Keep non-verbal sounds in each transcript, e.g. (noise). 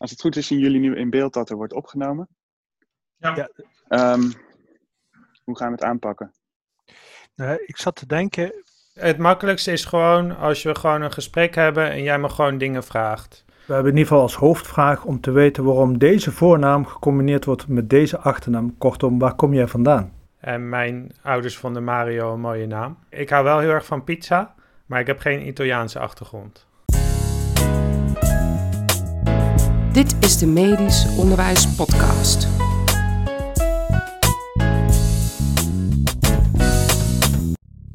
Als het goed is, zien jullie nu in beeld dat er wordt opgenomen. Ja. ja. Ehm, hoe gaan we het aanpakken? ik zat te denken. Het makkelijkste is gewoon als we gewoon een gesprek hebben en jij me gewoon dingen vraagt. We hebben in ieder geval als hoofdvraag om te weten waarom deze voornaam gecombineerd wordt met deze achternaam. Kortom, waar kom jij vandaan? En mijn ouders vonden Mario een mooie naam. Ik hou wel heel erg van pizza, maar ik heb geen Italiaanse achtergrond. Dit is de Medisch Onderwijs Podcast.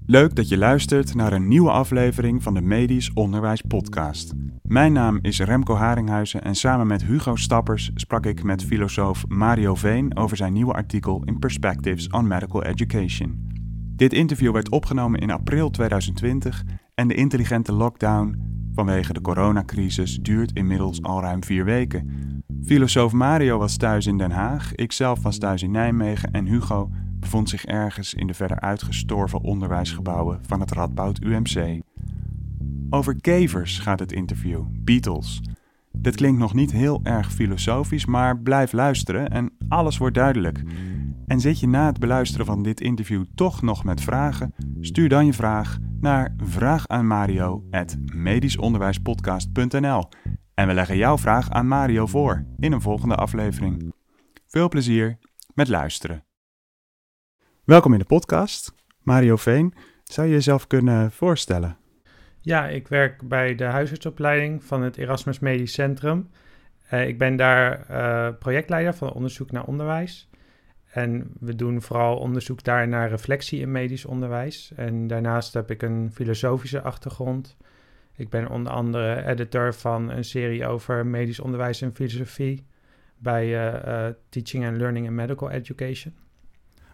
Leuk dat je luistert naar een nieuwe aflevering van de Medisch Onderwijs Podcast. Mijn naam is Remco Haringhuizen en samen met Hugo Stappers sprak ik met filosoof Mario Veen over zijn nieuwe artikel in Perspectives on Medical Education. Dit interview werd opgenomen in april 2020 en de intelligente lockdown vanwege de coronacrisis duurt inmiddels al ruim vier weken. Filosoof Mario was thuis in Den Haag, ikzelf was thuis in Nijmegen en Hugo bevond zich ergens in de verder uitgestorven onderwijsgebouwen van het Radboud UMC. Over kevers gaat het interview, Beatles. Dit klinkt nog niet heel erg filosofisch, maar blijf luisteren en alles wordt duidelijk. En zit je na het beluisteren van dit interview toch nog met vragen? Stuur dan je vraag naar vraagaanmario.medischonderwijspodcast.nl en we leggen jouw vraag aan Mario voor in een volgende aflevering. Veel plezier met luisteren. Welkom in de podcast. Mario Veen, zou je jezelf kunnen voorstellen? Ja, ik werk bij de huisartsopleiding van het Erasmus Medisch Centrum. Uh, ik ben daar uh, projectleider van onderzoek naar onderwijs. En we doen vooral onderzoek daar naar reflectie in medisch onderwijs. En daarnaast heb ik een filosofische achtergrond. Ik ben onder andere editor van een serie over medisch onderwijs en filosofie bij uh, Teaching and Learning in Medical Education.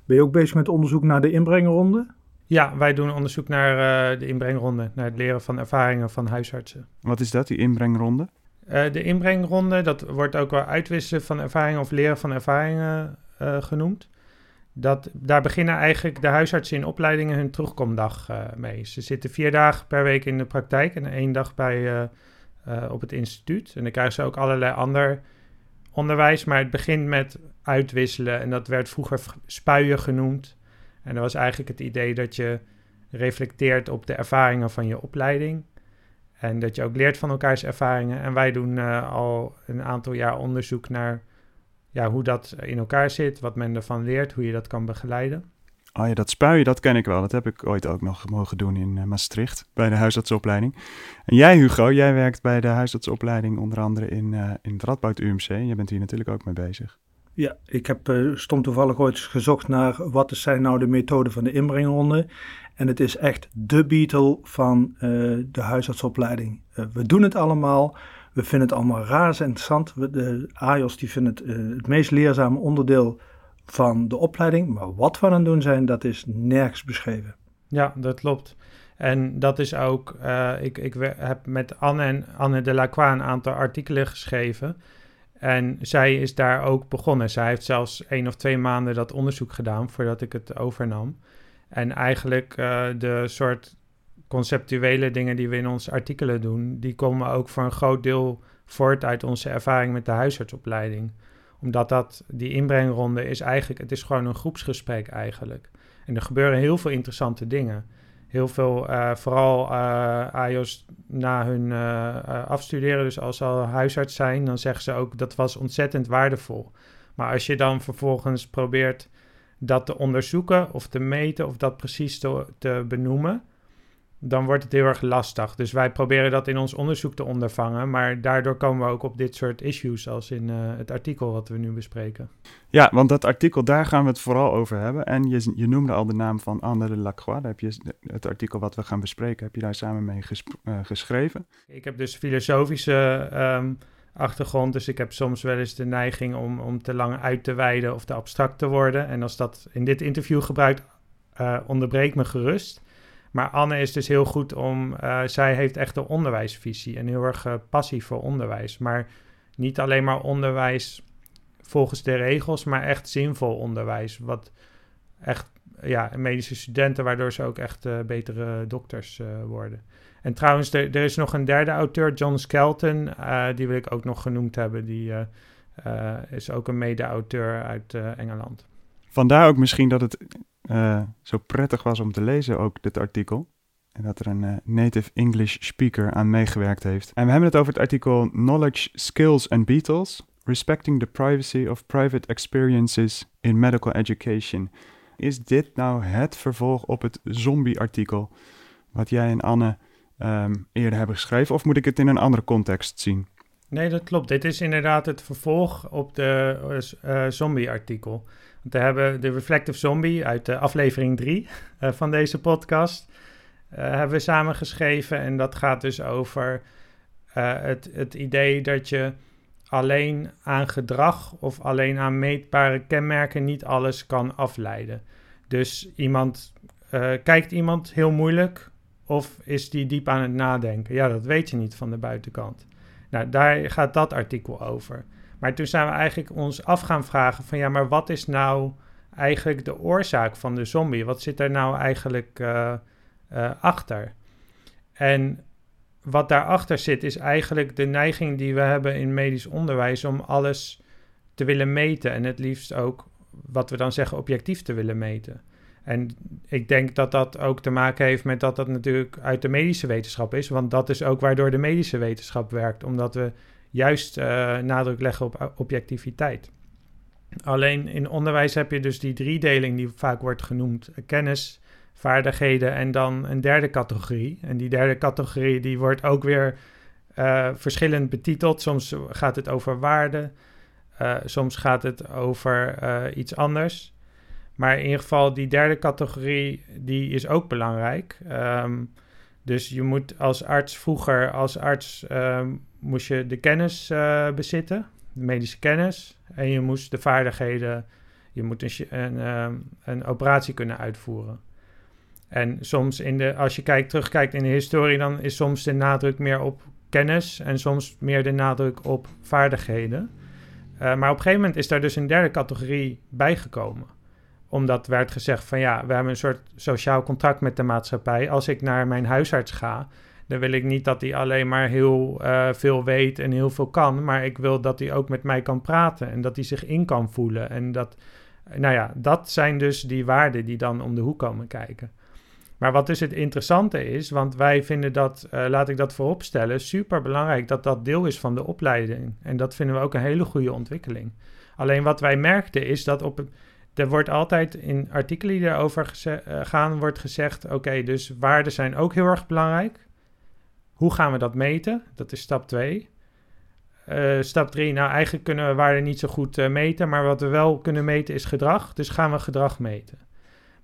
Ben je ook bezig met onderzoek naar de inbrengronde? Ja, wij doen onderzoek naar uh, de inbrengronde, naar het leren van ervaringen van huisartsen. Wat is dat, die inbrengronde? Uh, de inbrengronde, dat wordt ook wel uitwisselen van ervaringen of leren van ervaringen uh, genoemd. Dat, daar beginnen eigenlijk de huisartsen in opleidingen hun terugkomdag mee. Ze zitten vier dagen per week in de praktijk en één dag bij, op het instituut. En dan krijgen ze ook allerlei ander onderwijs, maar het begint met uitwisselen. En dat werd vroeger spuien genoemd. En dat was eigenlijk het idee dat je reflecteert op de ervaringen van je opleiding. En dat je ook leert van elkaars ervaringen. En wij doen al een aantal jaar onderzoek naar ja, hoe dat in elkaar zit, wat men ervan leert, hoe je dat kan begeleiden. Oh ja, dat spuien, dat ken ik wel. Dat heb ik ooit ook nog mogen doen in uh, Maastricht, bij de huisartsopleiding. En jij, Hugo, jij werkt bij de huisartsopleiding onder andere in, uh, in het Radboud UMC. Je bent hier natuurlijk ook mee bezig. Ja, ik heb uh, stom toevallig ooit gezocht naar wat zijn nou de methoden van de inbrengronde. En het is echt de Beatle van de huisartsopleiding. we doen het allemaal. We vinden het allemaal raar en interessant. De AJOS die vinden het het meest leerzame onderdeel van de opleiding. Maar wat we aan het doen zijn, dat is nergens beschreven. Ja, dat klopt. En dat is ook, uh, ik, ik heb met Anne en Anne de Lacroix een aantal artikelen geschreven. En zij is daar ook begonnen. Zij heeft zelfs één of twee maanden dat onderzoek gedaan voordat ik het overnam. En eigenlijk uh, de soort conceptuele dingen die we in onze artikelen doen, die komen ook voor een groot deel voort uit onze ervaring met de huisartsopleiding omdat dat, die inbrengronde is eigenlijk, het is gewoon een groepsgesprek eigenlijk. En er gebeuren heel veel interessante dingen. Heel veel, uh, vooral uh, na hun uh, afstuderen, dus als ze al huisarts zijn, dan zeggen ze ook dat was ontzettend waardevol. Maar als je dan vervolgens probeert dat te onderzoeken of te meten of dat precies te, te benoemen, dan wordt het heel erg lastig. Dus wij proberen dat in ons onderzoek te ondervangen, maar daardoor komen we ook op dit soort issues als in uh, het artikel wat we nu bespreken. Ja, want dat artikel, daar gaan we het vooral over hebben. En je, je noemde al de naam van Anne de Lacroix. Daar heb je het artikel wat we gaan bespreken, heb je daar samen mee uh, geschreven? Ik heb dus filosofische um, achtergrond, dus ik heb soms wel eens de neiging om, om te lang uit te wijden of te abstract te worden. En als dat in dit interview gebruikt, uh, onderbreek me gerust. Maar Anne is dus heel goed om, uh, zij heeft echt een onderwijsvisie en heel erg uh, passie voor onderwijs. Maar niet alleen maar onderwijs volgens de regels, maar echt zinvol onderwijs. Wat echt ja, medische studenten, waardoor ze ook echt betere dokters worden. En trouwens, er, er, is nog een derde auteur, John Skelton, die wil ik ook nog genoemd hebben. Die is ook een mede-auteur uit Engeland. Vandaar ook misschien dat het zo prettig was om te lezen, ook dit artikel. En dat er een uh, native English speaker aan meegewerkt heeft. En we hebben het over het artikel Knowledge, Skills and Beatles. Respecting the privacy of private experiences in medical education. Is dit nou het vervolg op het zombie-artikel wat jij en Anne um, eerder hebben geschreven? Of moet ik het in een andere context zien? Nee, dat klopt. Dit is inderdaad het vervolg op de uh, zombie-artikel. Want we hebben de Reflective Zombie uit de aflevering 3 uh, van deze podcast. Uh, hebben we samengeschreven. En dat gaat dus over het, het idee dat je alleen aan gedrag of alleen aan meetbare kenmerken niet alles kan afleiden. Dus iemand, kijkt iemand heel moeilijk of is die diep aan het nadenken? Ja, dat weet je niet van de buitenkant. Nou, daar gaat dat artikel over. Maar toen zijn we eigenlijk ons af gaan vragen van ja, maar wat is nou eigenlijk de oorzaak van de zombie? Wat zit er nou eigenlijk uh, uh, achter? En wat daarachter zit, is eigenlijk de neiging die we hebben in medisch onderwijs om alles te willen meten. En het liefst ook, wat we dan zeggen, objectief te willen meten. En ik denk dat dat ook te maken heeft met dat dat natuurlijk uit de medische wetenschap is. Want dat is ook waardoor de medische wetenschap werkt. Omdat we juist uh, nadruk leggen op objectiviteit. Alleen in onderwijs heb je dus die driedeling die vaak wordt genoemd: kennis, vaardigheden en dan een derde categorie. En die derde categorie die wordt ook weer uh, verschillend betiteld. Soms gaat het over waarde, uh, soms gaat het over iets anders. Maar in ieder geval, die derde categorie, die is ook belangrijk. Um, dus je moet als arts vroeger, als arts um, moest je de kennis bezitten, de medische kennis. En je moest de vaardigheden, je moet een, een, een operatie kunnen uitvoeren. En soms, in de, als je kijkt, terugkijkt in de historie, dan is soms de nadruk meer op kennis en soms meer de nadruk op vaardigheden. Uh, maar op een gegeven moment is daar dus een derde categorie bijgekomen. Omdat werd gezegd van ja, we hebben een soort sociaal contract met de maatschappij. Als ik naar mijn huisarts ga, dan wil ik niet dat hij alleen maar heel uh, veel weet en heel veel kan. Maar ik wil dat hij ook met mij kan praten en dat hij zich in kan voelen. En dat, nou ja, dat zijn dus die waarden die dan om de hoek komen kijken. Maar wat dus het interessante is, want wij vinden dat, uh, laat ik dat vooropstellen, super belangrijk dat dat deel is van de opleiding. En dat vinden we ook een hele goede ontwikkeling. Alleen wat wij merkten is dat op het, er wordt altijd in artikelen die erover uh, gaan, wordt gezegd: oké, dus waarden zijn ook heel erg belangrijk. Hoe gaan we dat meten? Dat is stap 2. Uh, eh, stap 3, nou eigenlijk kunnen we waarden niet zo goed meten, maar wat we wel kunnen meten is gedrag. Dus gaan we gedrag meten.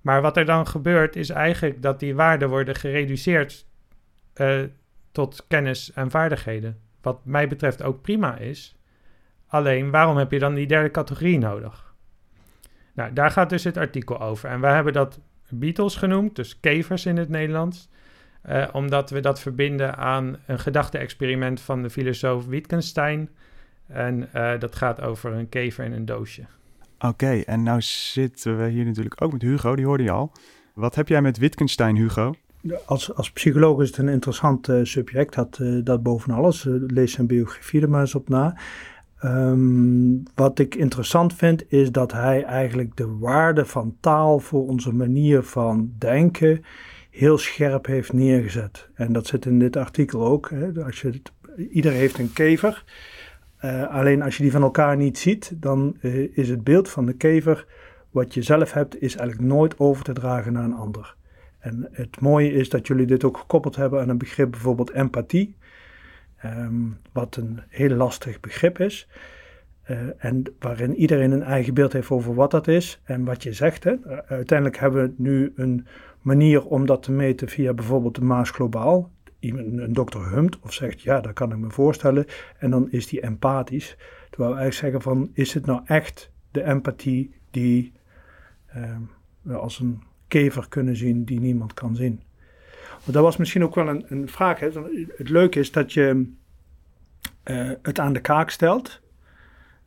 Maar wat er dan gebeurt is eigenlijk dat die waarden worden gereduceerd tot kennis en vaardigheden. Wat mij betreft ook prima is. Alleen waarom heb je dan die derde categorie nodig? Nou, daar gaat dus het artikel over. En wij hebben dat Beatles genoemd, dus kevers in het Nederlands. Uh, omdat we dat verbinden aan een gedachte-experiment van de filosoof Wittgenstein. En uh, dat gaat over een kever in een doosje. Oké, en nou zitten we hier natuurlijk ook met Hugo, die hoorde je al. Wat heb jij met Wittgenstein, Hugo? Als, als psycholoog is het een interessant uh, subject, dat, uh, dat boven alles. Uh, lees zijn biografie er maar eens op na. Um, wat ik interessant vind, is dat hij eigenlijk de waarde van taal voor onze manier van denken heel scherp heeft neergezet. En dat zit in dit artikel ook. Hè. Als je ieder heeft een kever. Uh, alleen als je die van elkaar niet ziet, dan uh, is het beeld van de kever wat je zelf hebt, is eigenlijk nooit over te dragen naar een ander. En het mooie is dat jullie dit ook gekoppeld hebben aan een begrip bijvoorbeeld empathie, um, wat een heel lastig begrip is. Uh, en waarin iedereen een eigen beeld heeft over wat dat is en wat je zegt. Hè. uiteindelijk hebben we nu een manier om dat te meten via bijvoorbeeld de Maas Globaal iemand, een dokter humt of zegt ja, dat kan ik me voorstellen. En dan is die empathisch. Terwijl we eigenlijk zeggen van, is het nou echt de empathie die eh, we als een kever kunnen zien die niemand kan zien? Dat was misschien ook wel een, een vraag. Hè? Het leuke is dat je uh, het aan de kaak stelt.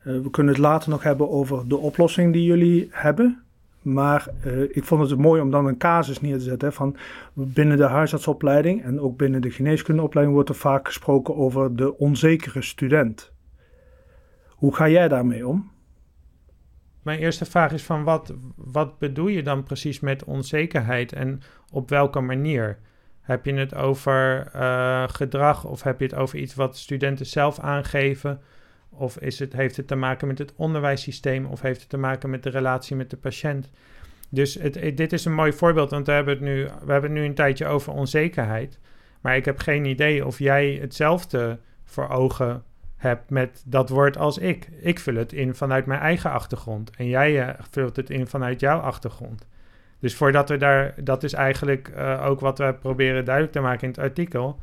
Uh, we kunnen het later nog hebben over de oplossing die jullie hebben. Maar uh, ik vond het mooi om dan een casus neer te zetten. Van binnen de huisartsopleiding en ook binnen de geneeskundeopleiding wordt er vaak gesproken over de onzekere student. Hoe ga jij daarmee om? Mijn eerste vraag is van wat, wat bedoel je dan precies met onzekerheid en op welke manier? Heb je het over uh, gedrag of heb je het over iets wat studenten zelf aangeven? Of is het, heeft het te maken met het onderwijssysteem of heeft het te maken met de relatie met de patiënt? Dus het, dit is een mooi voorbeeld, want we hebben, het nu, we hebben het nu een tijdje over onzekerheid. Maar ik heb geen idee of jij hetzelfde voor ogen hebt met dat woord als ik. Ik vul het in vanuit mijn eigen achtergrond en jij uh, vult het in vanuit jouw achtergrond. Dus voordat we daar, dat is eigenlijk uh, ook wat we proberen duidelijk te maken in het artikel.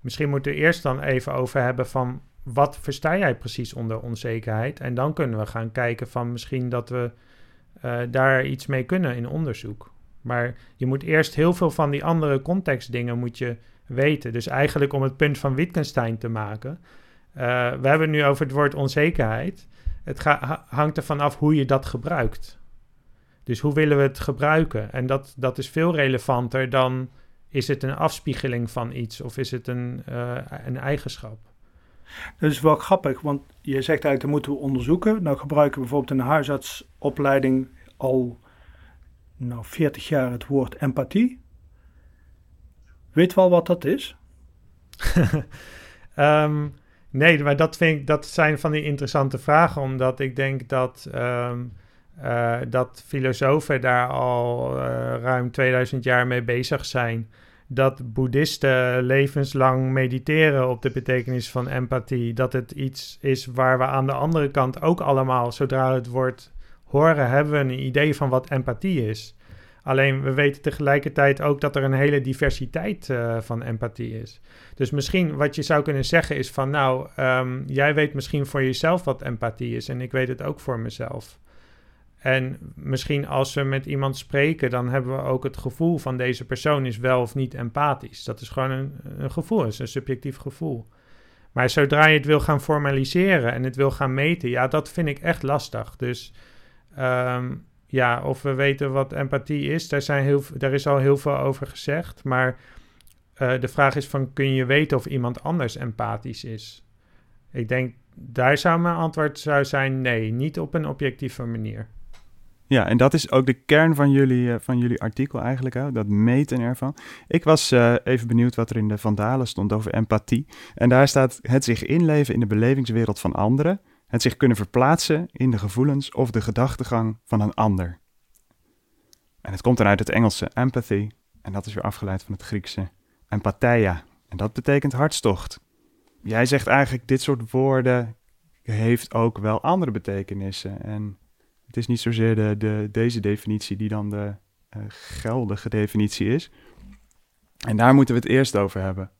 Misschien moeten we eerst dan even over hebben van wat versta jij precies onder onzekerheid? En dan kunnen we gaan kijken van misschien dat we uh, daar iets mee kunnen in onderzoek. Maar je moet eerst heel veel van die andere contextdingen moet je weten. Dus eigenlijk om het punt van Wittgenstein te maken. Uh, we hebben het nu over het woord onzekerheid. Het hangt ervan af hoe je dat gebruikt. Dus hoe willen we het gebruiken? En dat, dat is veel relevanter dan is het een afspiegeling van iets of is het een, uh, een eigenschap. Dat is wel grappig, want je zegt eigenlijk dat moeten we onderzoeken. Nou gebruiken we bijvoorbeeld in de huisartsopleiding al nou, 40 jaar het woord empathie. Weet wel wat dat is? um, (laughs) nee, maar dat, vind ik, dat zijn van die interessante vragen, omdat ik denk dat, um, uh, dat filosofen daar al uh, ruim 2000 jaar mee bezig zijn dat boeddhisten levenslang mediteren op de betekenis van empathie. Dat het iets is waar we aan de andere kant ook allemaal, zodra het woord horen, hebben we een idee van wat empathie is. Alleen we weten tegelijkertijd ook dat er een hele diversiteit uh, van empathie is. Dus misschien wat je zou kunnen zeggen is van nou, um, jij weet misschien voor jezelf wat empathie is en ik weet het ook voor mezelf. En misschien als we met iemand spreken, dan hebben we ook het gevoel van deze persoon is wel of niet empathisch. Dat is gewoon een, gevoel, is een subjectief gevoel. Maar zodra je het wil gaan formaliseren en het wil gaan meten, ja, dat vind ik echt lastig. Dus um, ja, of we weten wat empathie is, daar, zijn heel, daar is al heel veel over gezegd. Maar uh, de vraag is van, kun je weten of iemand anders empathisch is? Ik denk, daar zou mijn antwoord zou zijn nee, niet op een objectieve manier. Ja, en dat is ook de kern van jullie, uh, van jullie artikel eigenlijk, dat meten ervan. Ik was uh, even benieuwd wat er in de Vandalen stond over empathie. En daar staat het zich inleven in de belevingswereld van anderen, het zich kunnen verplaatsen in de gevoelens of de gedachtegang van een ander. En het komt dan uit het Engelse empathy, en dat is weer afgeleid van het Griekse empatheia. En dat betekent hartstocht. Jij zegt eigenlijk, dit soort woorden heeft ook wel andere betekenissen. En het is niet zozeer de, de, deze definitie die dan de uh, geldige definitie is. En daar moeten we het eerst over hebben.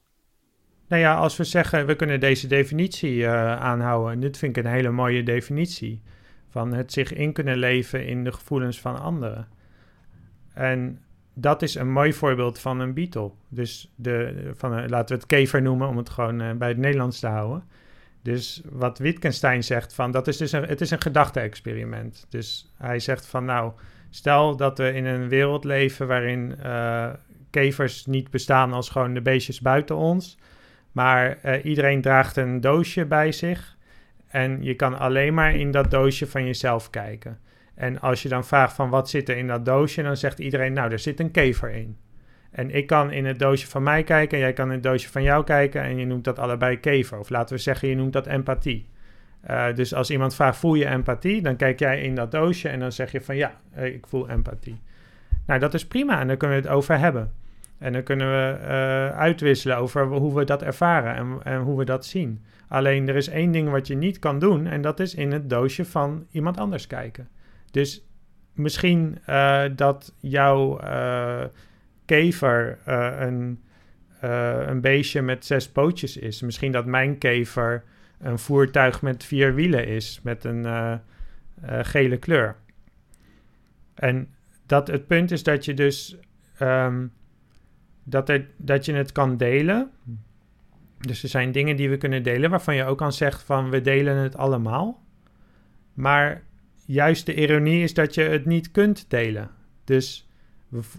Nou ja, als we zeggen we kunnen deze definitie uh, aanhouden, en dit vind ik een hele mooie definitie, van het zich in kunnen leven in de gevoelens van anderen. En dat is een mooi voorbeeld van een beetle. Dus de, van een, laten we het kever noemen, om het gewoon bij het Nederlands te houden. Dus wat Wittgenstein zegt van, dat is dus een, het is een gedachte-experiment. Dus hij zegt van, nou, stel dat we in een wereld leven waarin uh, kevers niet bestaan als gewoon de beestjes buiten ons, maar uh, iedereen draagt een doosje bij zich en je kan alleen maar in dat doosje van jezelf kijken. En als je dan vraagt van wat zit er in dat doosje, dan zegt iedereen, nou, er zit een kever in. En ik kan in het doosje van mij kijken, jij kan in het doosje van jou kijken en je noemt dat allebei kever. Of laten we zeggen, je noemt dat empathie. Uh, dus als iemand vraagt, voel je empathie? Dan kijk jij in dat doosje en dan zeg je van ja, eh, ik voel empathie. Nou, dat is prima en daar kunnen we het over hebben. En dan kunnen we uh, uitwisselen over hoe we dat ervaren en, en hoe we dat zien. Alleen er is één ding wat je niet kan doen en dat is in het doosje van iemand anders kijken. Dus misschien dat jouw kever uh, een, uh, een beestje met zes pootjes is. Misschien dat mijn kever een voertuig met vier wielen is, met een uh, gele kleur. En dat het punt is dat je dus um, dat, er, dat je het kan delen. Dus er zijn dingen die we kunnen delen waarvan je ook kan zeggen van we delen het allemaal. Maar juist de ironie is dat je het niet kunt delen. Dus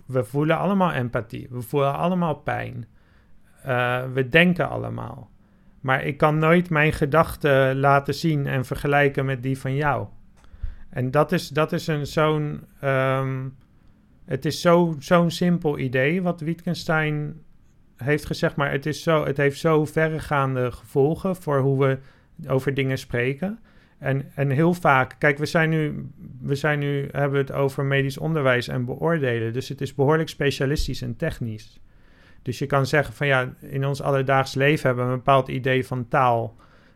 we, voelen allemaal empathie, we voelen allemaal pijn, uh, we denken allemaal. Maar ik kan nooit mijn gedachten laten zien en vergelijken met die van jou. En dat is, dat is een zo'n. Um, het is zo'n zo simpel idee wat Wittgenstein heeft gezegd, maar het, is zo, het heeft zo verregaande gevolgen voor hoe we over dingen spreken. En, en heel vaak, kijk, we zijn nu, we zijn nu, hebben het over medisch onderwijs en beoordelen. Dus het is behoorlijk specialistisch en technisch. Dus je kan zeggen van ja, in ons alledaags leven hebben we een bepaald idee van taal.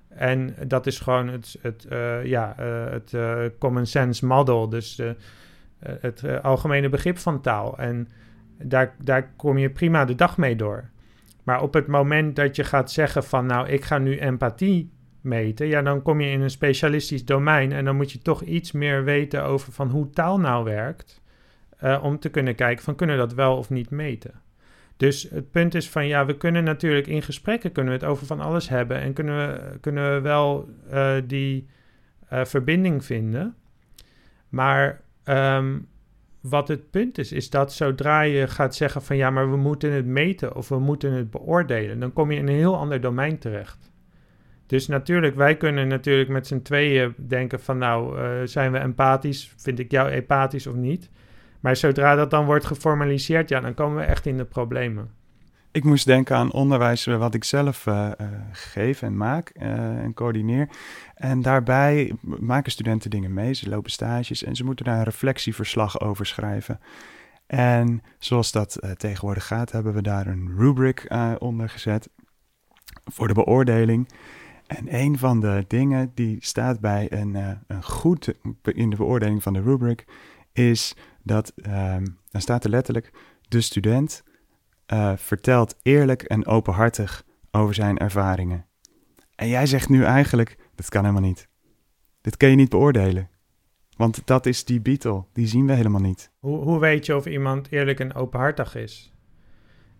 En dat is gewoon het, het, uh, ja, uh, het uh, common sense model, dus het algemene begrip van taal. En daar, daar kom je prima de dag mee door. Maar op het moment dat je gaat zeggen van nou, ik ga nu empathie meten, ja, dan kom je in een specialistisch domein en dan moet je toch iets meer weten over van hoe taal nou werkt, om te kunnen kijken van kunnen we dat wel of niet meten. Dus het punt is van ja, we kunnen natuurlijk in gesprekken kunnen we het over van alles hebben en kunnen we, kunnen we wel uh, die uh, verbinding vinden. Maar um, wat het punt is, is dat zodra je gaat zeggen van ja, maar we moeten het meten of we moeten het beoordelen, dan kom je in een heel ander domein terecht. Dus natuurlijk, wij kunnen natuurlijk met z'n tweeën denken van nou, uh, zijn we empathisch? Vind ik jou empathisch of niet? Maar zodra dat dan wordt geformaliseerd, ja, dan komen we echt in de problemen. Ik moest denken aan onderwijs wat ik zelf uh, geef en maak en coördineer. En daarbij maken studenten dingen mee, ze lopen stages en ze moeten daar een reflectieverslag over schrijven. En zoals dat tegenwoordig gaat, hebben we daar een rubric onder gezet voor de beoordeling. En een van de dingen die staat bij een, een goed in de beoordeling van de rubric is dat, um, dan staat er letterlijk, de student uh, vertelt eerlijk en openhartig over zijn ervaringen. En jij zegt nu eigenlijk, dat kan helemaal niet. Dit kun je niet beoordelen. Want dat is die Beatle, die zien we helemaal niet. Hoe, hoe weet je of iemand eerlijk en openhartig is?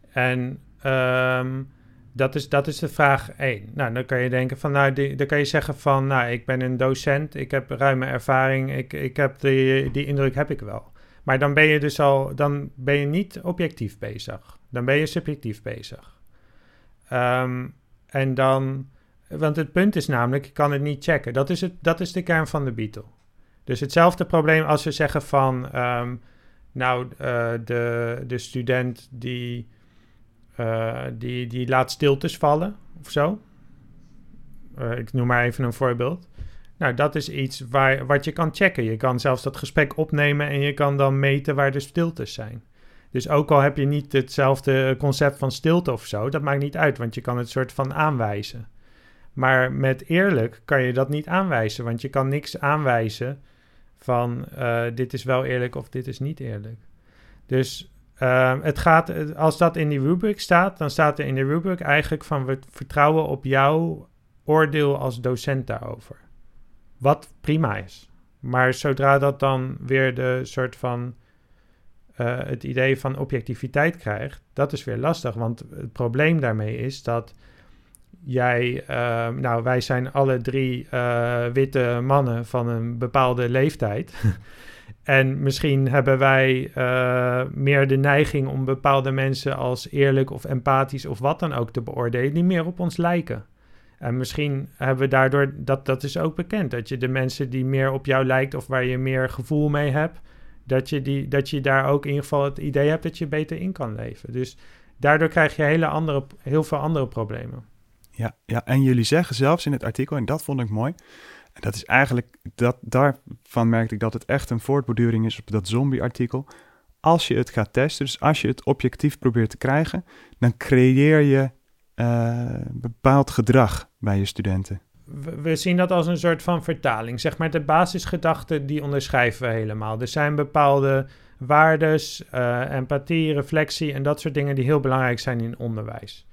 En um, dat, is, dat is de vraag één. Nou, dan kan je denken van, nou, dan kan je zeggen van, nou, ik ben een docent, ik heb ruime ervaring, ik, ik heb die, die indruk heb ik wel. Maar dan ben je dus al, dan ben je niet objectief bezig. Dan ben je subjectief bezig. Um, en dan, want het punt is namelijk, je kan het niet checken. Dat is, het, dat is de kern van de Beatle. Dus hetzelfde probleem als we zeggen van, um, nou, uh, de, de student die, uh, die, die laat stiltes vallen of zo. Uh, ik noem maar even een voorbeeld. Nou, dat is iets waar, wat je kan checken. Je kan zelfs dat gesprek opnemen en je kan dan meten waar de stiltes zijn. Dus ook al heb je niet hetzelfde concept van stilte of zo, dat maakt niet uit, want je kan het soort van aanwijzen. Maar met eerlijk kan je dat niet aanwijzen, want je kan niks aanwijzen van uh, dit is wel eerlijk of dit is niet eerlijk. Dus uh, het gaat, als dat in die rubric staat, dan staat er in de rubric eigenlijk van we vertrouwen op jouw oordeel als docent daarover. Wat prima is. Maar zodra dat dan weer de soort van uh, het idee van objectiviteit krijgt, dat is weer lastig. Want het probleem daarmee is dat jij, uh, nou, wij zijn alle drie uh, witte mannen van een bepaalde leeftijd. (laughs) en misschien hebben wij meer de neiging om bepaalde mensen als eerlijk of empathisch of wat dan ook te beoordelen, die meer op ons lijken. En misschien hebben we daardoor, dat, dat is ook bekend, dat je de mensen die meer op jou lijkt of waar je meer gevoel mee hebt, dat je, die, dat je daar ook in ieder geval het idee hebt dat je beter in kan leven. Dus daardoor krijg je hele andere, heel veel andere problemen. Ja, ja, en jullie zeggen zelfs in het artikel, en dat vond ik mooi, en dat is eigenlijk, dat, daarvan merkte ik dat het echt een voortborduring is op dat zombie-artikel. Als je het gaat testen, dus als je het objectief probeert te krijgen, dan creëer je uh, bepaald gedrag bij je studenten? We, zien dat als een soort van vertaling. Zeg maar, de basisgedachten die onderschrijven we helemaal. Er zijn bepaalde waardes, uh, empathie, reflectie en dat soort dingen die heel belangrijk zijn in onderwijs.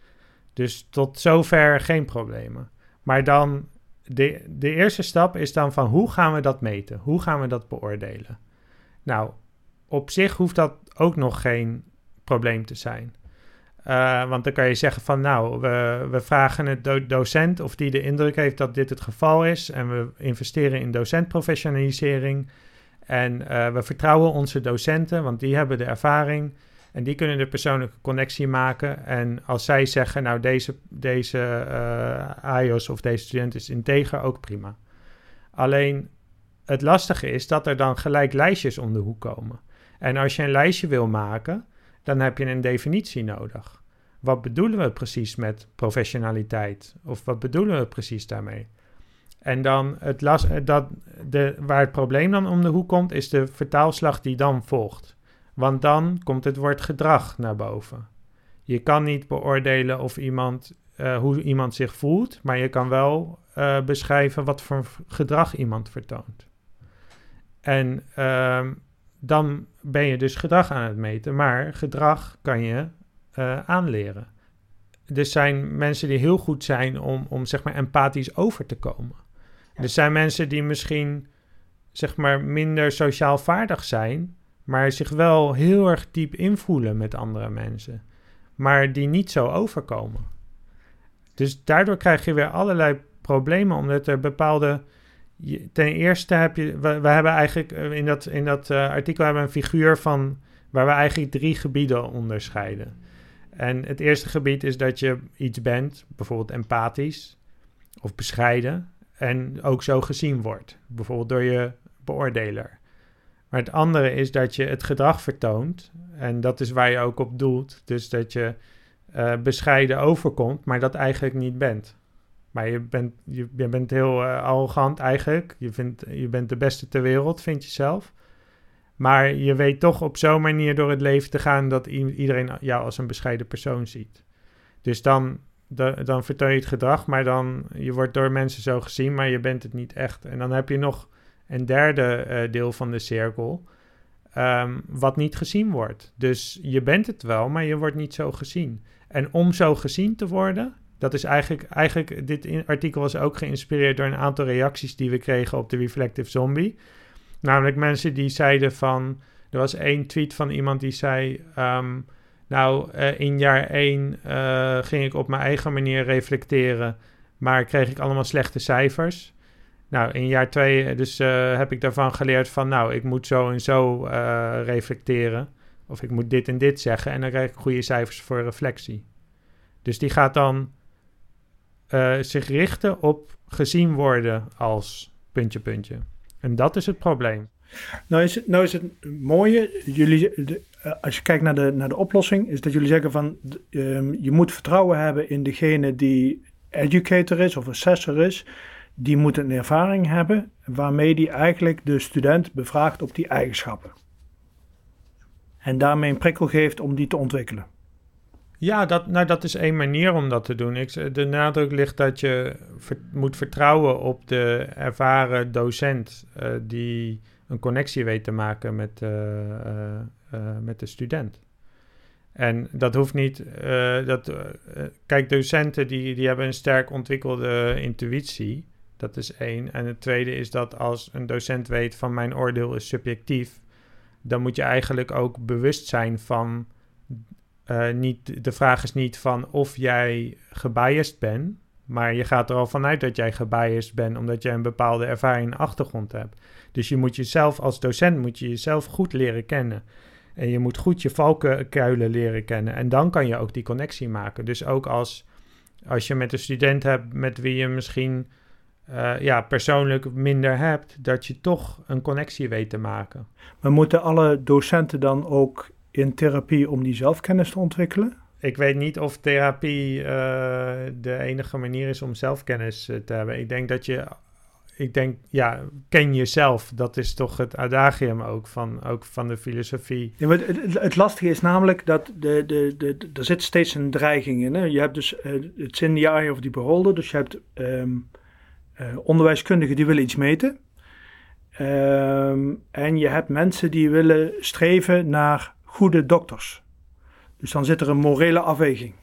Dus tot zover geen problemen. Maar dan, de, de eerste stap is dan van hoe gaan we dat meten? Hoe gaan we dat beoordelen? Nou, op zich hoeft dat ook nog geen probleem te zijn. Uh, want dan kan je zeggen van nou, we, we vragen het do docent of die de indruk heeft dat dit het geval is. En we investeren in docentprofessionalisering. En uh, we vertrouwen onze docenten, want die hebben de ervaring. En die kunnen de persoonlijke connectie maken. En als zij zeggen, nou deze, deze uh, AIOS of deze student is integer, ook prima. Alleen het lastige is dat er dan gelijk lijstjes om de hoek komen. En als je een lijstje wil maken, dan heb je een definitie nodig. Wat bedoelen we precies met professionaliteit? Of wat bedoelen we precies daarmee? En dan het last, dat de, waar het probleem dan om de hoek komt, is de vertaalslag die dan volgt. Want dan komt het woord gedrag naar boven. Je kan niet beoordelen of iemand, uh, hoe iemand zich voelt, maar je kan wel uh, beschrijven wat voor gedrag iemand vertoont. En uh, dan ben je dus gedrag aan het meten, maar gedrag kan je uh, aanleren. Er zijn mensen die heel goed zijn om, om zeg maar empathisch over te komen. Er zijn mensen die misschien zeg maar minder sociaal vaardig zijn, maar zich wel heel erg diep invoelen met andere mensen, maar die niet zo overkomen. Dus daardoor krijg je weer allerlei problemen, omdat er bepaalde. Ten eerste heb je. We, hebben eigenlijk eh, in dat, in dat uh, artikel hebben we een figuur van. waar we eigenlijk drie gebieden onderscheiden. En het eerste gebied is dat je iets bent, bijvoorbeeld empathisch of bescheiden. En ook zo gezien wordt, bijvoorbeeld door je beoordeler. Maar het andere is dat je het gedrag vertoont. En dat is waar je ook op doelt. Dus dat je uh, bescheiden overkomt, maar dat eigenlijk niet bent. Maar je bent, je, bent heel uh, arrogant eigenlijk. Je, vindt, je bent de beste ter wereld, vind je zelf. Maar je weet toch op zo'n manier door het leven te gaan dat iedereen jou als een bescheiden persoon ziet. Dus dan, dan vertoon je het gedrag, maar dan je wordt door mensen zo gezien, maar je bent het niet echt. En dan heb je nog een derde uh, deel van de cirkel, um, wat niet gezien wordt. Dus je bent het wel, maar je wordt niet zo gezien. En om zo gezien te worden, dat is eigenlijk, eigenlijk dit artikel was ook geïnspireerd door een aantal reacties die we kregen op de Reflective Zombie. Namelijk mensen die zeiden van, er was één tweet van iemand die zei, um, nou uh, in jaar één uh, ging ik op mijn eigen manier reflecteren, maar kreeg ik allemaal slechte cijfers. Nou, in jaar twee dus uh, heb ik daarvan geleerd van, nou, ik moet zo en zo reflecteren. Of ik moet dit en dit zeggen en dan krijg ik goede cijfers voor reflectie. Dus die gaat dan zich richten op gezien worden als puntje, puntje. En dat is het probleem. Nou is het, nou is het mooie, jullie, als je kijkt naar de, naar de oplossing, is dat jullie zeggen van um, je moet vertrouwen hebben in degene die educator is of assessor is. Die moet een ervaring hebben waarmee die eigenlijk de student bevraagt op die eigenschappen. En daarmee een prikkel geeft om die te ontwikkelen. Ja, dat, nou, dat is één manier om dat te doen. Ik, de nadruk ligt dat je moet vertrouwen op de ervaren docent uh, die een connectie weet te maken met, uh, met de student. En dat hoeft niet. dat, kijk, docenten die, die hebben een sterk ontwikkelde intuïtie. Dat is één. En het tweede is dat als een docent weet van mijn oordeel is subjectief, dan moet je eigenlijk ook bewust zijn van uh, niet, de vraag is niet van of jij gebiased bent, maar je gaat er al vanuit dat jij gebiased bent, omdat jij een bepaalde ervaring en achtergrond hebt. Dus je moet jezelf als docent moet je jezelf goed leren kennen. En je moet goed je valkuilen leren kennen. En dan kan je ook die connectie maken. Dus ook als, als je met een student hebt met wie je misschien uh, ja, persoonlijk minder hebt, dat je toch een connectie weet te maken. Maar moeten alle docenten dan ook in therapie om die zelfkennis te ontwikkelen? Ik weet niet of therapie uh, de enige manier is om zelfkennis uh, te hebben. Ik denk dat je, ik denk, ja, ken jezelf. Dat is toch het adagium ook van, ook van de filosofie. Ja, het, het, het, lastige is namelijk dat de, de, de, de, er zit steeds een dreiging in. Hè? Je hebt dus, uh, het in the eye of the beholder. Dus je hebt um, onderwijskundigen die willen iets meten. Um, en je hebt mensen die willen streven naar goede dokters. Dus dan zit er een morele afweging.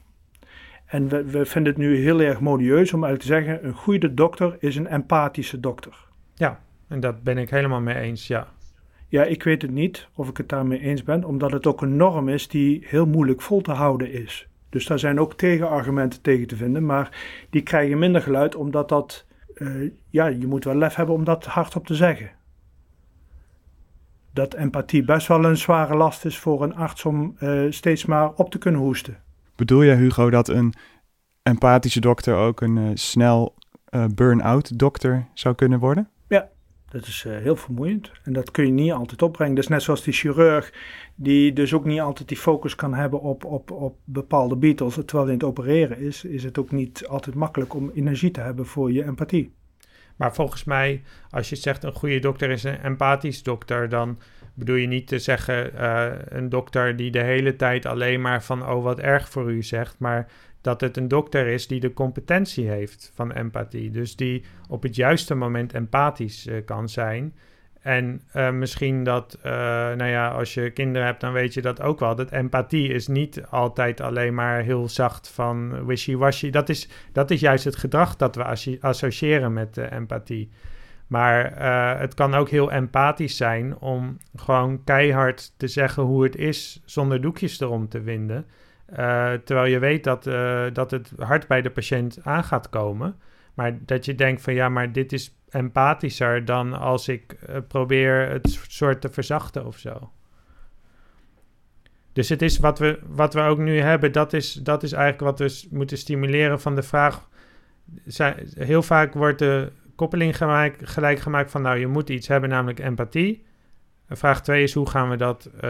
En we, we, vinden het nu heel erg modieus om eigenlijk te zeggen: een goede dokter is een empathische dokter. Ja, en dat ben ik helemaal mee eens, ja. Ja, ik weet het niet of ik het daarmee eens ben, omdat het ook een norm is die heel moeilijk vol te houden is. Dus daar zijn ook tegenargumenten tegen te vinden, maar die krijgen minder geluid omdat dat, uh, ja, je moet wel lef hebben om dat hardop te zeggen. Dat empathie best wel een zware last is voor een arts om uh, steeds maar op te kunnen hoesten. Bedoel je, Hugo, dat een empathische dokter ook een uh, snel burn-out dokter zou kunnen worden? Dat is uh, heel vermoeiend en dat kun je niet altijd opbrengen. Dus net zoals die chirurg, die dus ook niet altijd die focus kan hebben op, op, op bepaalde beatles, terwijl hij in het opereren is, is het ook niet altijd makkelijk om energie te hebben voor je empathie. Maar volgens mij, als je zegt een goede dokter is een empathisch dokter, dan bedoel je niet te zeggen uh, een dokter die de hele tijd alleen maar van oh wat erg voor u zegt, maar dat het een dokter is die de competentie heeft van empathie. Dus die op het juiste moment empathisch uh, kan zijn. En uh, misschien dat, uh, nou ja, als je kinderen hebt, dan weet je dat ook wel. Dat empathie is niet altijd alleen maar heel zacht van wishy-washy. Dat is, dat is juist het gedrag dat we associëren met empathie. Maar het kan ook heel empathisch zijn om gewoon keihard te zeggen hoe het is zonder doekjes erom te winden. Uh, terwijl je weet dat, uh, dat het hard bij de patiënt aan gaat komen. Maar dat je denkt van ja, maar dit is empathischer dan als ik uh, probeer het soort te verzachten of zo. Dus het is wat we, wat we ook nu hebben, dat is, dat is eigenlijk wat we moeten stimuleren van de vraag. Heel vaak wordt de koppeling gelijk gemaakt van nou, je moet iets hebben, namelijk empathie. Vraag 2 is hoe gaan we dat, uh,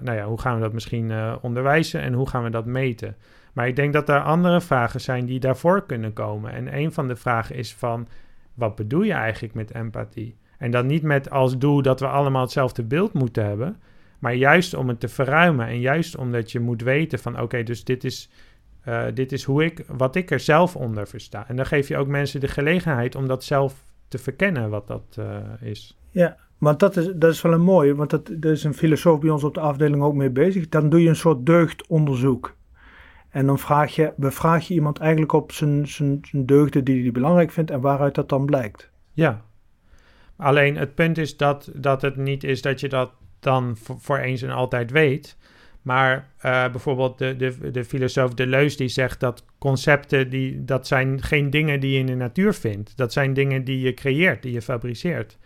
nou ja, hoe gaan we dat misschien uh, onderwijzen en hoe gaan we dat meten? Maar ik denk dat er andere vragen zijn die daarvoor kunnen komen. En een van de vragen is van, wat bedoel je eigenlijk met empathie? En dan niet met als doel dat we allemaal hetzelfde beeld moeten hebben, maar juist om het te verruimen en juist omdat je moet weten van, oké, dus dit is, uh, dit is hoe ik, wat ik er zelf onder versta. En dan geef je ook mensen de gelegenheid om dat zelf te verkennen wat dat is. Ja, want dat is, dat is wel een mooie, want dat, is een filosoof bij ons op de afdeling ook mee bezig. Dan doe je een soort deugdonderzoek. En dan vraag je, bevraag je iemand eigenlijk op zijn, zijn, deugden die hij belangrijk vindt en waaruit dat dan blijkt. Ja. Alleen het punt is dat, dat het niet is dat je dat dan voor, eens en altijd weet. Maar uh, bijvoorbeeld de, de, de filosoof Deleuze die zegt dat concepten, die, dat zijn geen dingen die je in de natuur vindt. Dat zijn dingen die je creëert, die je fabriceert.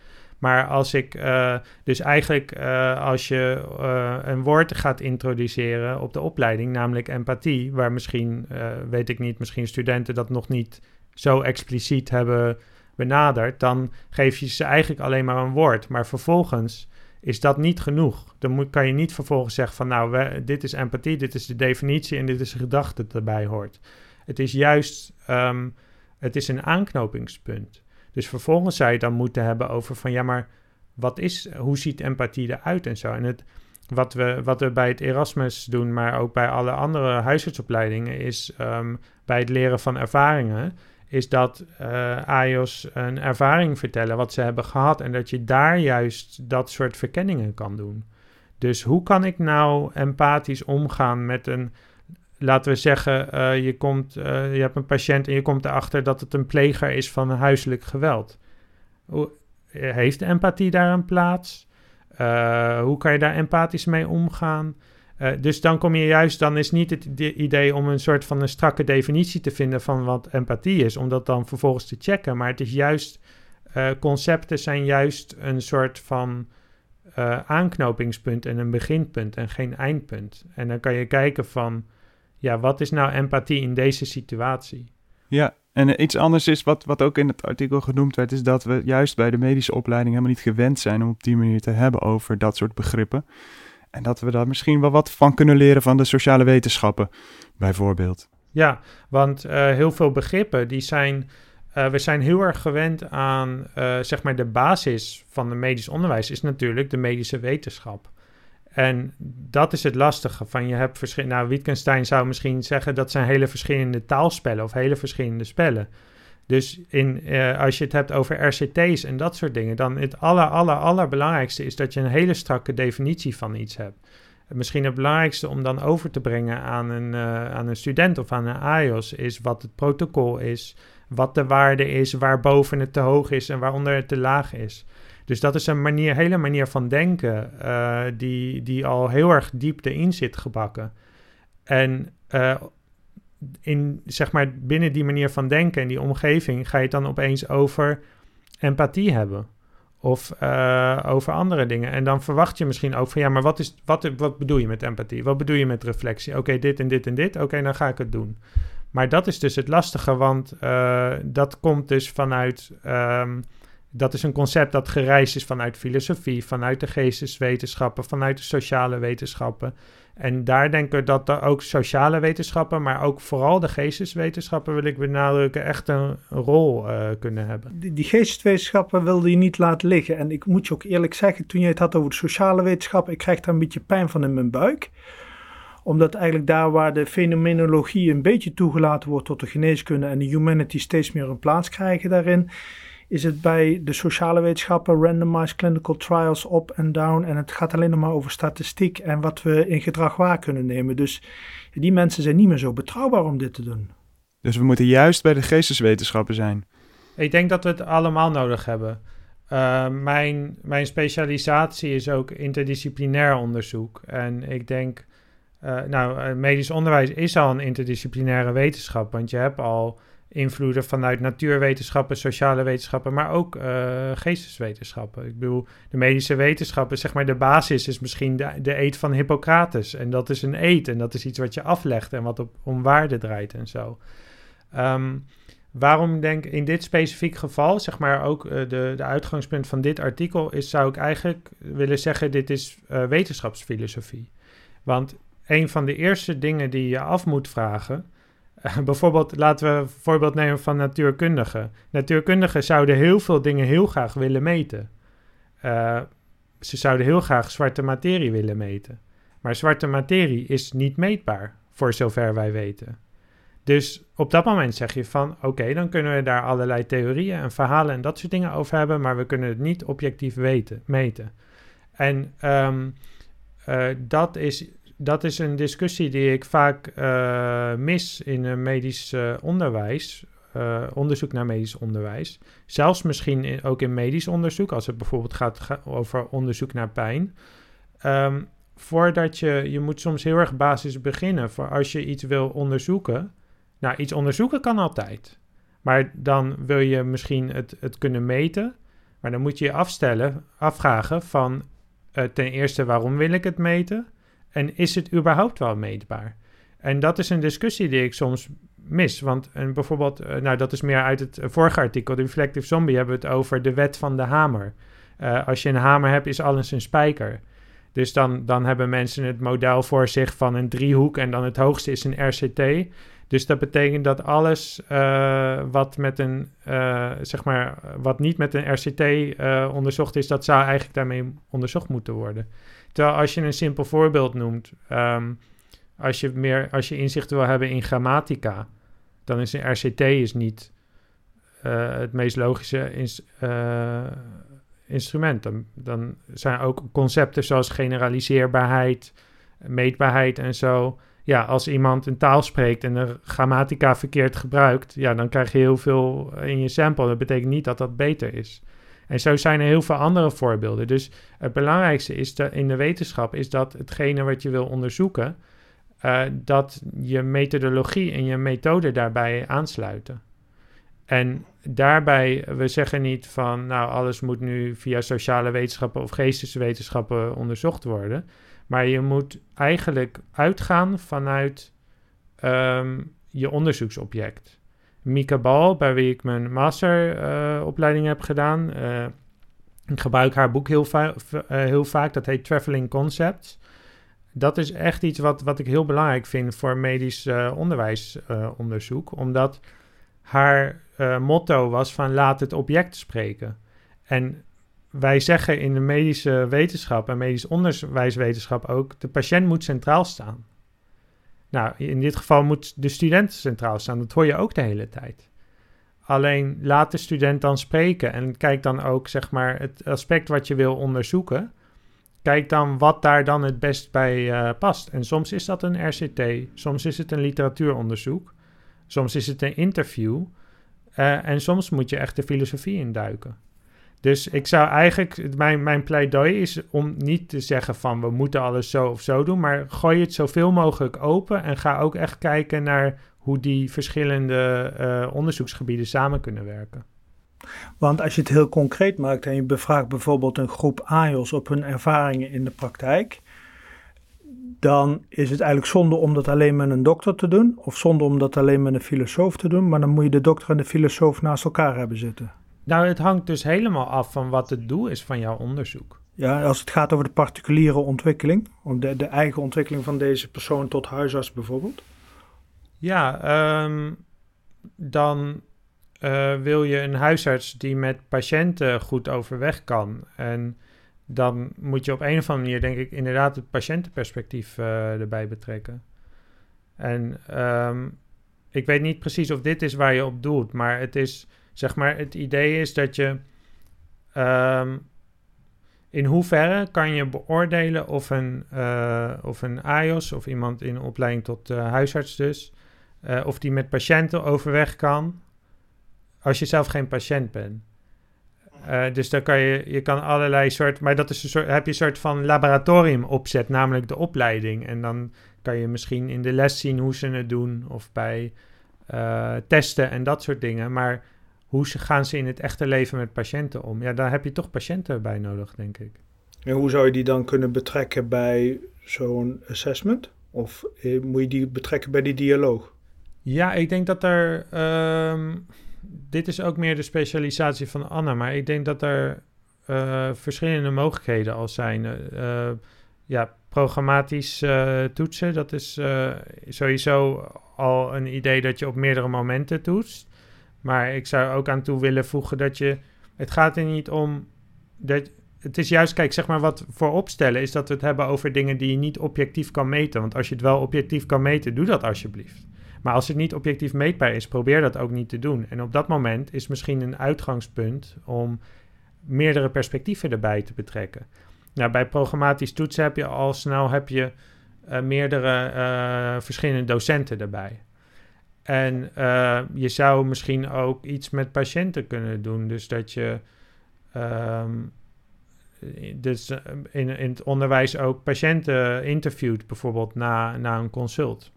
Maar als ik, uh, dus eigenlijk uh, als je uh, een woord gaat introduceren op de opleiding, namelijk empathie, waar misschien, weet ik niet, misschien studenten dat nog niet zo expliciet hebben benaderd, dan geef je ze eigenlijk alleen maar een woord. Maar vervolgens is dat niet genoeg. Dan moet, kan je niet vervolgens zeggen van nou, dit is empathie, dit is de definitie en dit is de gedachte dat erbij hoort. Het is juist, um, het is een aanknopingspunt. Dus vervolgens zou je dan moeten hebben over van ja, maar wat is, hoe ziet empathie eruit en zo. En het, wat, we, wat we bij het Erasmus doen, maar ook bij alle andere huisartsopleidingen, is um, bij het leren van ervaringen, is dat uh, een ervaring vertellen wat ze hebben gehad en dat je daar juist dat soort verkenningen kan doen. Dus hoe kan ik nou empathisch omgaan met een laten we zeggen, uh, je, komt, uh, je hebt een patiënt en je komt erachter dat het een pleger is van huiselijk geweld. Hoe, heeft empathie daar een plaats? Hoe kan je daar empathisch mee omgaan? dus dan kom je juist, dan is niet het idee om een soort van een strakke definitie te vinden van wat empathie is, om dat dan vervolgens te checken. Maar het is juist, concepten zijn juist een soort van aanknopingspunt en een beginpunt en geen eindpunt. En dan kan je kijken van ja, wat is nou empathie in deze situatie? Ja, en iets anders is wat, wat ook in het artikel genoemd werd, is dat we juist bij de medische opleiding helemaal niet gewend zijn om op die manier te hebben over dat soort begrippen. En dat we daar misschien wel wat van kunnen leren van de sociale wetenschappen, bijvoorbeeld. Ja, want uh, heel veel begrippen die zijn. Uh, we zijn heel erg gewend aan, uh, zeg maar, de basis van het medisch onderwijs is natuurlijk de medische wetenschap. En dat is het lastige. Van je hebt verschillende. Nou, Wittgenstein zou misschien zeggen dat zijn hele verschillende taalspellen of hele verschillende spellen. Dus in, uh, als je het hebt over RCT's en dat soort dingen, dan het aller, aller, allerbelangrijkste is dat je een hele strakke definitie van iets hebt. Misschien het belangrijkste om dan over te brengen aan een, uh, aan een student of aan een AIOS is wat het protocol is, wat de waarde is, waarboven het te hoog is en waaronder het te laag is. Dus dat is een manier, hele manier van denken uh, die, die al heel erg diep erin zit gebakken. En uh, in, zeg maar, binnen die manier van denken en die omgeving ga je het dan opeens over empathie hebben. Of uh, over andere dingen. En dan verwacht je misschien ook van ja, maar wat, is, wat, wat bedoel je met empathie? Wat bedoel je met reflectie? Oké, dit en dit en dit. Oké, dan ga ik het doen. Maar dat is dus het lastige, want dat komt dus vanuit. Um, dat is een concept dat gereisd is vanuit filosofie, vanuit de geesteswetenschappen, vanuit de sociale wetenschappen. En daar denken we dat er ook sociale wetenschappen, maar ook vooral de geesteswetenschappen, wil ik benadrukken, echt een, rol uh, kunnen hebben. Die, die geesteswetenschappen wilde je niet laten liggen. En ik moet je ook eerlijk zeggen, toen je het had over de sociale wetenschappen, ik krijg daar een beetje pijn van in mijn buik omdat eigenlijk daar waar de fenomenologie een beetje toegelaten wordt tot de geneeskunde en de humanity steeds meer een plaats krijgen daarin, is het bij de sociale wetenschappen randomized clinical trials up en down. En het gaat alleen nog maar over statistiek en wat we in gedrag waar kunnen nemen. Dus die mensen zijn niet meer zo betrouwbaar om dit te doen. Dus we moeten juist bij de geesteswetenschappen zijn. Ik denk dat we het allemaal nodig hebben. Uh, mijn, mijn specialisatie is ook interdisciplinair onderzoek. En ik denk, uh, nou, medisch onderwijs is al een interdisciplinaire wetenschap, want je hebt al invloeden vanuit natuurwetenschappen, sociale wetenschappen, maar ook uh, geesteswetenschappen. Ik bedoel, de medische wetenschappen, zeg maar, de basis is misschien de, de van Hippocrates. En dat is een eet en dat is iets wat je aflegt en wat op, om waarde draait en zo. Um, waarom denk in dit specifiek geval, zeg maar ook uh, de, de uitgangspunt van dit artikel is, zou ik eigenlijk willen zeggen, dit is uh, wetenschapsfilosofie. Want een van de eerste dingen die je af moet vragen bijvoorbeeld, laten we een voorbeeld nemen van natuurkundigen. Natuurkundigen zouden heel veel dingen heel graag willen meten. Uh, ze zouden heel graag zwarte materie willen meten. Maar zwarte materie is niet meetbaar, voor zover wij weten. Dus op dat moment zeg je van, oké, dan kunnen we daar allerlei theorieën en verhalen en dat soort dingen over hebben, maar we kunnen het niet objectief weten, meten. En um, uh, dat is dat is een discussie die ik vaak uh, mis in medisch uh, onderwijs. Onderzoek naar medisch onderwijs. Zelfs misschien ook in medisch onderzoek, als het bijvoorbeeld gaat, over onderzoek naar pijn. Um, voordat je, je moet soms heel erg basis beginnen voor als je iets wil onderzoeken. Nou, iets onderzoeken kan altijd. Maar dan wil je misschien het, het kunnen meten. Maar dan moet je je afstellen, afvragen van ten eerste waarom wil ik het meten? En is het überhaupt wel meetbaar? En dat is een discussie die ik soms mis. Want en bijvoorbeeld, uh, nou dat is meer uit het vorige artikel, de Reflective Zombie, hebben we het over de wet van de hamer. Uh, als je een hamer hebt, is alles een spijker. Dus dan, dan hebben mensen het model voor zich van een driehoek en dan het hoogste is een RCT. Dus dat betekent dat alles uh, wat met een, zeg maar, wat niet met een RCT onderzocht is, dat zou eigenlijk daarmee onderzocht moeten worden. Terwijl als je een simpel voorbeeld noemt, um, als, je meer, als je inzicht wil hebben in grammatica, dan is een RCT is niet uh, het meest logische uh, instrument. Dan, dan zijn ook concepten zoals generaliseerbaarheid, meetbaarheid en zo. Ja, als iemand een taal spreekt en de grammatica verkeerd gebruikt, ja, dan krijg je heel veel in je sample. Dat betekent niet dat dat beter is. En zo zijn er heel veel andere voorbeelden. Dus het belangrijkste is de, in de wetenschap is dat hetgene wat je wil onderzoeken, uh, dat je methodologie en je methode daarbij aansluiten. En daarbij, we zeggen niet van, nou, alles moet nu via sociale wetenschappen of geesteswetenschappen onderzocht worden. Maar je moet eigenlijk uitgaan vanuit um, je onderzoeksobject. Mika Bal, bij wie ik mijn masteropleiding uh, heb gedaan. Uh, ik gebruik haar boek heel, uh, heel, vaak, dat heet Traveling Concepts. Dat is echt iets wat, wat ik heel belangrijk vind voor medisch onderwijsonderzoek, omdat haar motto was van laat het object spreken. En wij zeggen in de medische wetenschap en medisch onderwijswetenschap ook, de patiënt moet centraal staan. Nou, in dit geval moet de student centraal staan. Dat hoor je ook de hele tijd. Alleen laat de student dan spreken en kijk dan ook, zeg maar, het aspect wat je wil onderzoeken. Kijk dan wat daar dan het best bij uh, past. En soms is dat een RCT, soms is het een literatuuronderzoek, soms is het een interview. Uh, en soms moet je echt de filosofie induiken. Dus ik zou eigenlijk, mijn, mijn pleidooi is om niet te zeggen van we moeten alles zo of zo doen, maar gooi het zoveel mogelijk open en ga ook echt kijken naar hoe die verschillende uh, onderzoeksgebieden samen kunnen werken. Want als je het heel concreet maakt en je bevraagt bijvoorbeeld een groep AIOS op hun ervaringen in de praktijk, dan is het eigenlijk zonde om dat alleen met een dokter te doen, of zonde om dat alleen met een filosoof te doen, maar dan moet je de dokter en de filosoof naast elkaar hebben zitten. Nou, het hangt dus helemaal af van wat het doel is van jouw onderzoek. Ja, als het gaat over de particuliere ontwikkeling, de, de eigen ontwikkeling van deze persoon tot huisarts bijvoorbeeld. Ja, ehm, dan uh, wil je een huisarts die met patiënten goed overweg kan. En dan moet je op een of andere manier, denk ik, inderdaad het patiëntenperspectief uh, erbij betrekken. En um, ik weet niet precies of dit is waar je op doelt, maar het is, zeg maar, het idee is dat je. Um, in hoeverre kan je beoordelen of een, uh, of een AIOS of iemand in opleiding tot uh, huisarts dus, uh, of die met patiënten overweg kan, als je zelf geen patiënt bent. dus dan kan je, je kan allerlei soort, maar dat is een soort, heb je een soort van laboratorium opzet, namelijk de opleiding. En dan kan je misschien in de les zien hoe ze het doen, of bij testen en dat soort dingen. Maar hoe gaan ze in het echte leven met patiënten om? Ja, daar heb je toch patiënten bij nodig, denk ik. En hoe zou je die dan kunnen betrekken bij zo'n assessment? Of eh, moet je die betrekken bij die dialoog? Ja, ik denk dat er. Ehm, dit is ook meer de specialisatie van Anna, maar ik denk dat er uh, verschillende mogelijkheden al zijn. Uh, ja, programmatisch toetsen, dat is sowieso al een idee dat je op meerdere momenten toetst. Maar ik zou ook aan toe willen voegen dat je. Het gaat er niet om. Dat, het is juist, kijk, zeg maar wat voor opstellen is dat we het hebben over dingen die je niet objectief kan meten. Want als je het wel objectief kan meten, doe dat alsjeblieft. Maar als het niet objectief meetbaar is, probeer dat ook niet te doen. En op dat moment is misschien een uitgangspunt om meerdere perspectieven erbij te betrekken. Nou, bij programmatisch toetsen heb je al snel heb je, uh, meerdere uh, verschillende docenten erbij. En uh, je zou misschien ook iets met patiënten kunnen doen. Dus dat je um, dus in, in het onderwijs ook patiënten interviewt, bijvoorbeeld na, na een consult.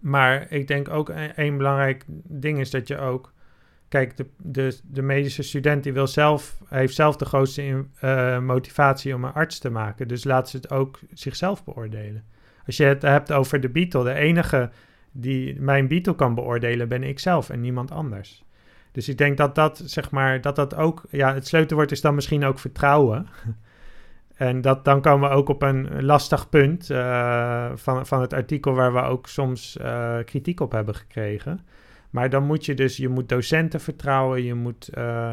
Maar ik denk ook een, belangrijk ding is dat je ook. Kijk, de, de, de medische student die wil zelf, heeft zelf de grootste uh, motivatie om een arts te maken. Dus laat ze het ook zichzelf beoordelen. Als je het hebt over de Beatle, de enige die mijn Beatle kan beoordelen, ben ik zelf en niemand anders. Dus ik denk dat dat, zeg maar, dat dat ook, ja, het sleutelwoord is dan misschien ook vertrouwen. (laughs) en dat, dan komen we ook op een lastig punt uh, van, van het artikel waar we ook soms uh, kritiek op hebben gekregen. Maar dan moet je dus, je moet docenten vertrouwen, je moet uh,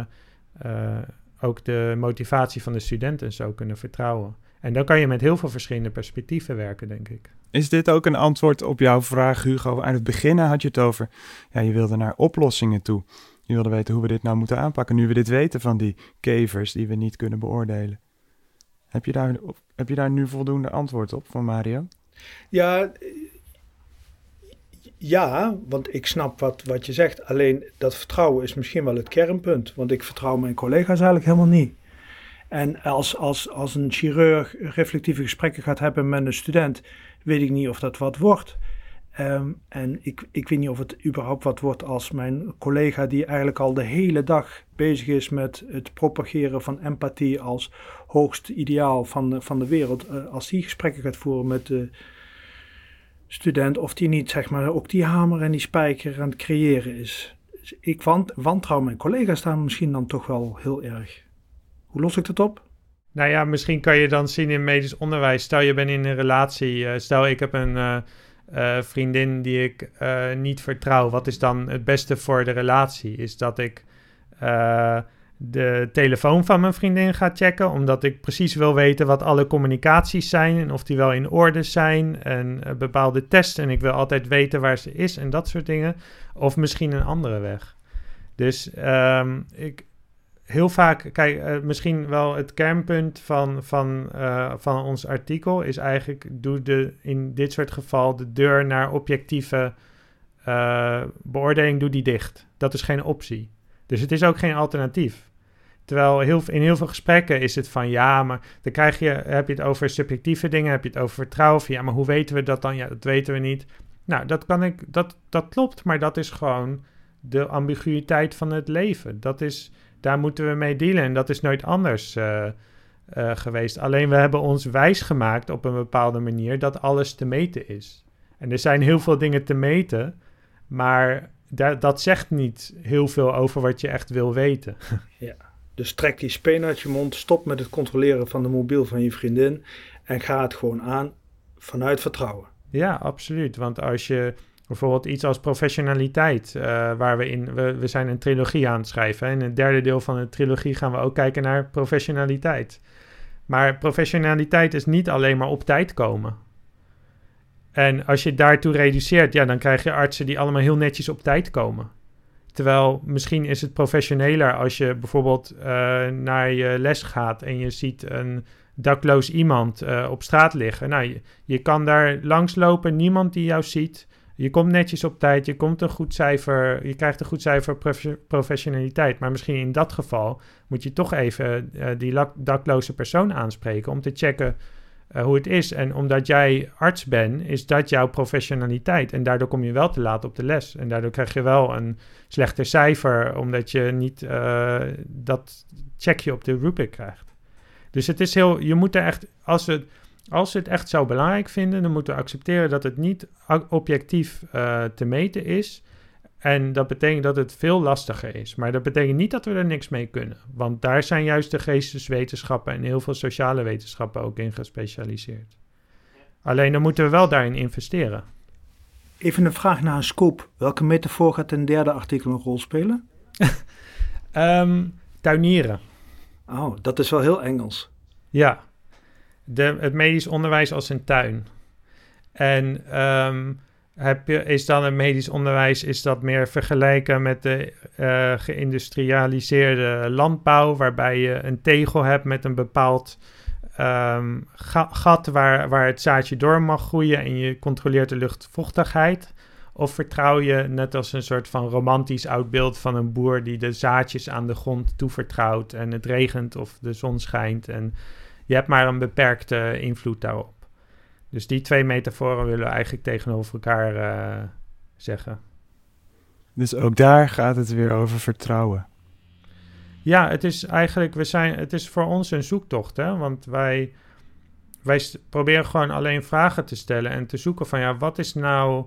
ook de motivatie van de studenten zo kunnen vertrouwen. En dan kan je met heel veel verschillende perspectieven werken, denk ik. Is dit ook een antwoord op jouw vraag, Hugo? Aan het begin had je het over, ja, je wilde naar oplossingen toe. Je wilde weten hoe we dit nou moeten aanpakken, nu we dit weten van die kevers die we niet kunnen beoordelen. Heb je daar, heb je daar nu voldoende antwoord op van Mario? Ja, ja, want ik snap wat, wat je zegt. Alleen dat vertrouwen is misschien wel het kernpunt. Want ik vertrouw mijn collega's eigenlijk helemaal niet. En als, als, als een chirurg reflectieve gesprekken gaat hebben met een student, weet ik niet of dat wat wordt. Um, en ik, ik weet niet of het überhaupt wat wordt als mijn collega, die eigenlijk al de hele dag bezig is met het propageren van empathie als hoogste ideaal van de, van de wereld, uh, als die gesprekken gaat voeren met de student, of die niet zeg maar ook die hamer en die spijker aan het creëren is. Dus ik want, wantrouw mijn collega's daar misschien dan toch wel heel erg. Hoe los ik dat op? Nou ja, misschien kan je dan zien in medisch onderwijs. Stel je bent in een relatie. Uh, stel ik heb een uh, uh, vriendin die ik niet vertrouw. Wat is dan het beste voor de relatie? Is dat ik de telefoon van mijn vriendin ga checken. Omdat ik precies wil weten wat alle communicaties zijn. En of die wel in orde zijn. En bepaalde tests. En ik wil altijd weten waar ze is en dat soort dingen. Of misschien een andere weg. Dus um, ik, heel vaak, kijk, uh, misschien wel het kernpunt van, van, uh, van ons artikel is eigenlijk: doe de, in dit soort geval de deur naar objectieve uh, beoordeling, doe die dicht. Dat is geen optie. Dus het is ook geen alternatief. Terwijl heel, in heel veel gesprekken is het van ja, maar dan krijg je, heb je het over subjectieve dingen, heb je het over vertrouwen. Ja, maar hoe weten we dat dan? Ja, dat weten we niet. Nou, dat, kan ik, dat, dat klopt, maar dat is gewoon de ambiguïteit van het leven. Dat is, daar moeten we mee dealen en dat is nooit anders uh, uh, geweest. Alleen we hebben ons wijsgemaakt op een bepaalde manier dat alles te meten is. En er zijn heel veel dingen te meten, maar dat zegt niet heel veel over wat je echt wil weten. (laughs) Ja, dus trek die speen uit je mond, stop met het controleren van de mobiel van je vriendin en ga het gewoon aan vanuit vertrouwen. Ja, absoluut. Want als je bijvoorbeeld iets als professionaliteit, uh, waar we in, we, we zijn een trilogie aan het schrijven. En in het derde deel van de trilogie gaan we ook kijken naar professionaliteit. Maar professionaliteit is niet alleen maar op tijd komen. En als je daartoe reduceert, ja, dan krijg je artsen die allemaal heel netjes op tijd komen. Terwijl misschien is het professioneler als je bijvoorbeeld uh, naar je les gaat en je ziet een dakloos iemand uh, op straat liggen. Nou, je, je, kan daar langslopen, niemand die jou ziet. Je komt netjes op tijd, je, komt een goed cijfer, je krijgt een goed cijfer professionaliteit. Maar misschien in dat geval moet je toch even uh, die dakloze persoon aanspreken om te checken uh, hoe het is. En omdat jij arts bent, is dat jouw professionaliteit. En daardoor kom je wel te laat op de les. En daardoor krijg je wel een slechter cijfer, omdat je niet uh, dat checkje op de rubric krijgt. Dus het is heel, je moet er echt, als we, als we het echt zo belangrijk vinden, dan moeten we accepteren dat het niet objectief uh, te meten is. En dat betekent dat het veel lastiger is. Maar dat betekent niet dat we er niks mee kunnen. Want daar zijn juist de geesteswetenschappen en heel veel sociale wetenschappen ook in gespecialiseerd. Alleen dan moeten we wel daarin investeren. Even een vraag naar een scoop. Welke metafoor gaat het derde artikel een rol spelen? um, (laughs) tuinieren. Oh, dat is wel heel Engels. Ja, de, het medisch onderwijs als een tuin. En um, heb je, is dan het medisch onderwijs is dat meer vergelijken met de uh, geïndustrialiseerde landbouw, waarbij je een tegel hebt met een bepaald um, gat waar, waar het zaadje door mag groeien en je controleert de luchtvochtigheid? Of vertrouw je, net als een soort van romantisch oud beeld van een boer die de zaadjes aan de grond toevertrouwt en het regent of de zon schijnt en je hebt maar een beperkte invloed daarop? Dus die twee metaforen willen we eigenlijk tegenover elkaar uh, zeggen. Dus ook daar gaat het weer over vertrouwen. Ja, het is eigenlijk, we zijn, het is voor ons een zoektocht, hè? want wij, wij proberen gewoon alleen vragen te stellen en te zoeken van ja, wat is nou,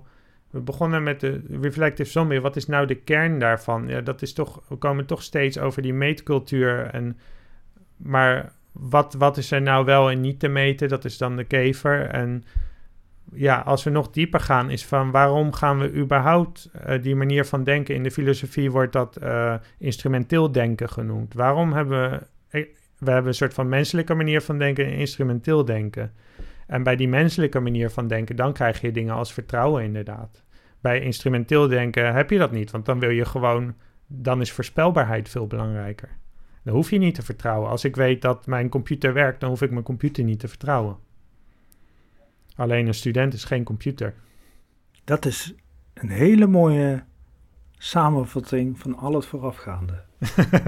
we begonnen met de reflective zombie, wat is nou de kern daarvan? Ja, dat is toch, we komen toch steeds over die meetcultuur en, maar wat, wat is er nou wel en niet te meten? Dat is dan de kever. En ja, als we nog dieper gaan, is van waarom gaan we überhaupt uh, die manier van denken? In de filosofie wordt dat uh, instrumenteel denken genoemd. Waarom hebben we, eh, we hebben een soort van menselijke manier van denken en instrumenteel denken? En bij die menselijke manier van denken, dan krijg je dingen als vertrouwen inderdaad. Bij instrumenteel denken heb je dat niet, want dan wil je gewoon, dan is voorspelbaarheid veel belangrijker. Dan hoef je niet te vertrouwen. Als ik weet dat mijn computer werkt, dan hoef ik mijn computer niet te vertrouwen. Alleen een student is geen computer. Dat is een hele mooie samenvatting van al het voorafgaande.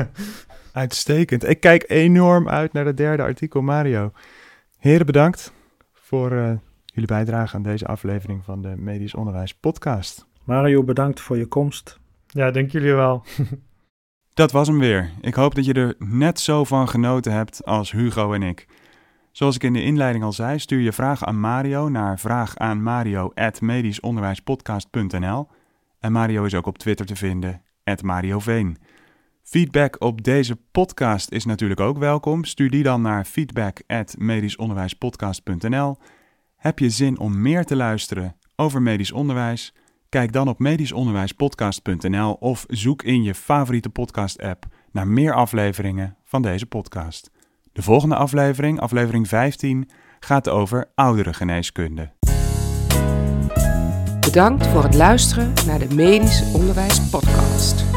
(laughs) Uitstekend. Ik kijk enorm uit naar het derde artikel, Mario. Heren, bedankt voor uh, jullie bijdrage aan deze aflevering van de Medisch Onderwijs Podcast. Mario, bedankt voor je komst. Ja, dank jullie wel. (laughs) Dat was hem weer. Ik hoop dat je er net zo van genoten hebt als Hugo en ik. Zoals ik in de inleiding al zei, stuur je vragen aan Mario naar vraagaanmario.medischonderwijspodcast.nl en Mario is ook op Twitter te vinden, @marioveen. Feedback op deze podcast is natuurlijk ook welkom. Stuur die dan naar feedback@medischonderwijspodcast.nl. Heb je zin om meer te luisteren over medisch onderwijs? Kijk dan op medischonderwijspodcast.nl of zoek in je favoriete podcast-app naar meer afleveringen van deze podcast. De volgende aflevering, aflevering 15, gaat over ouderengeneeskunde. Bedankt voor het luisteren naar de Medisch Onderwijs Podcast.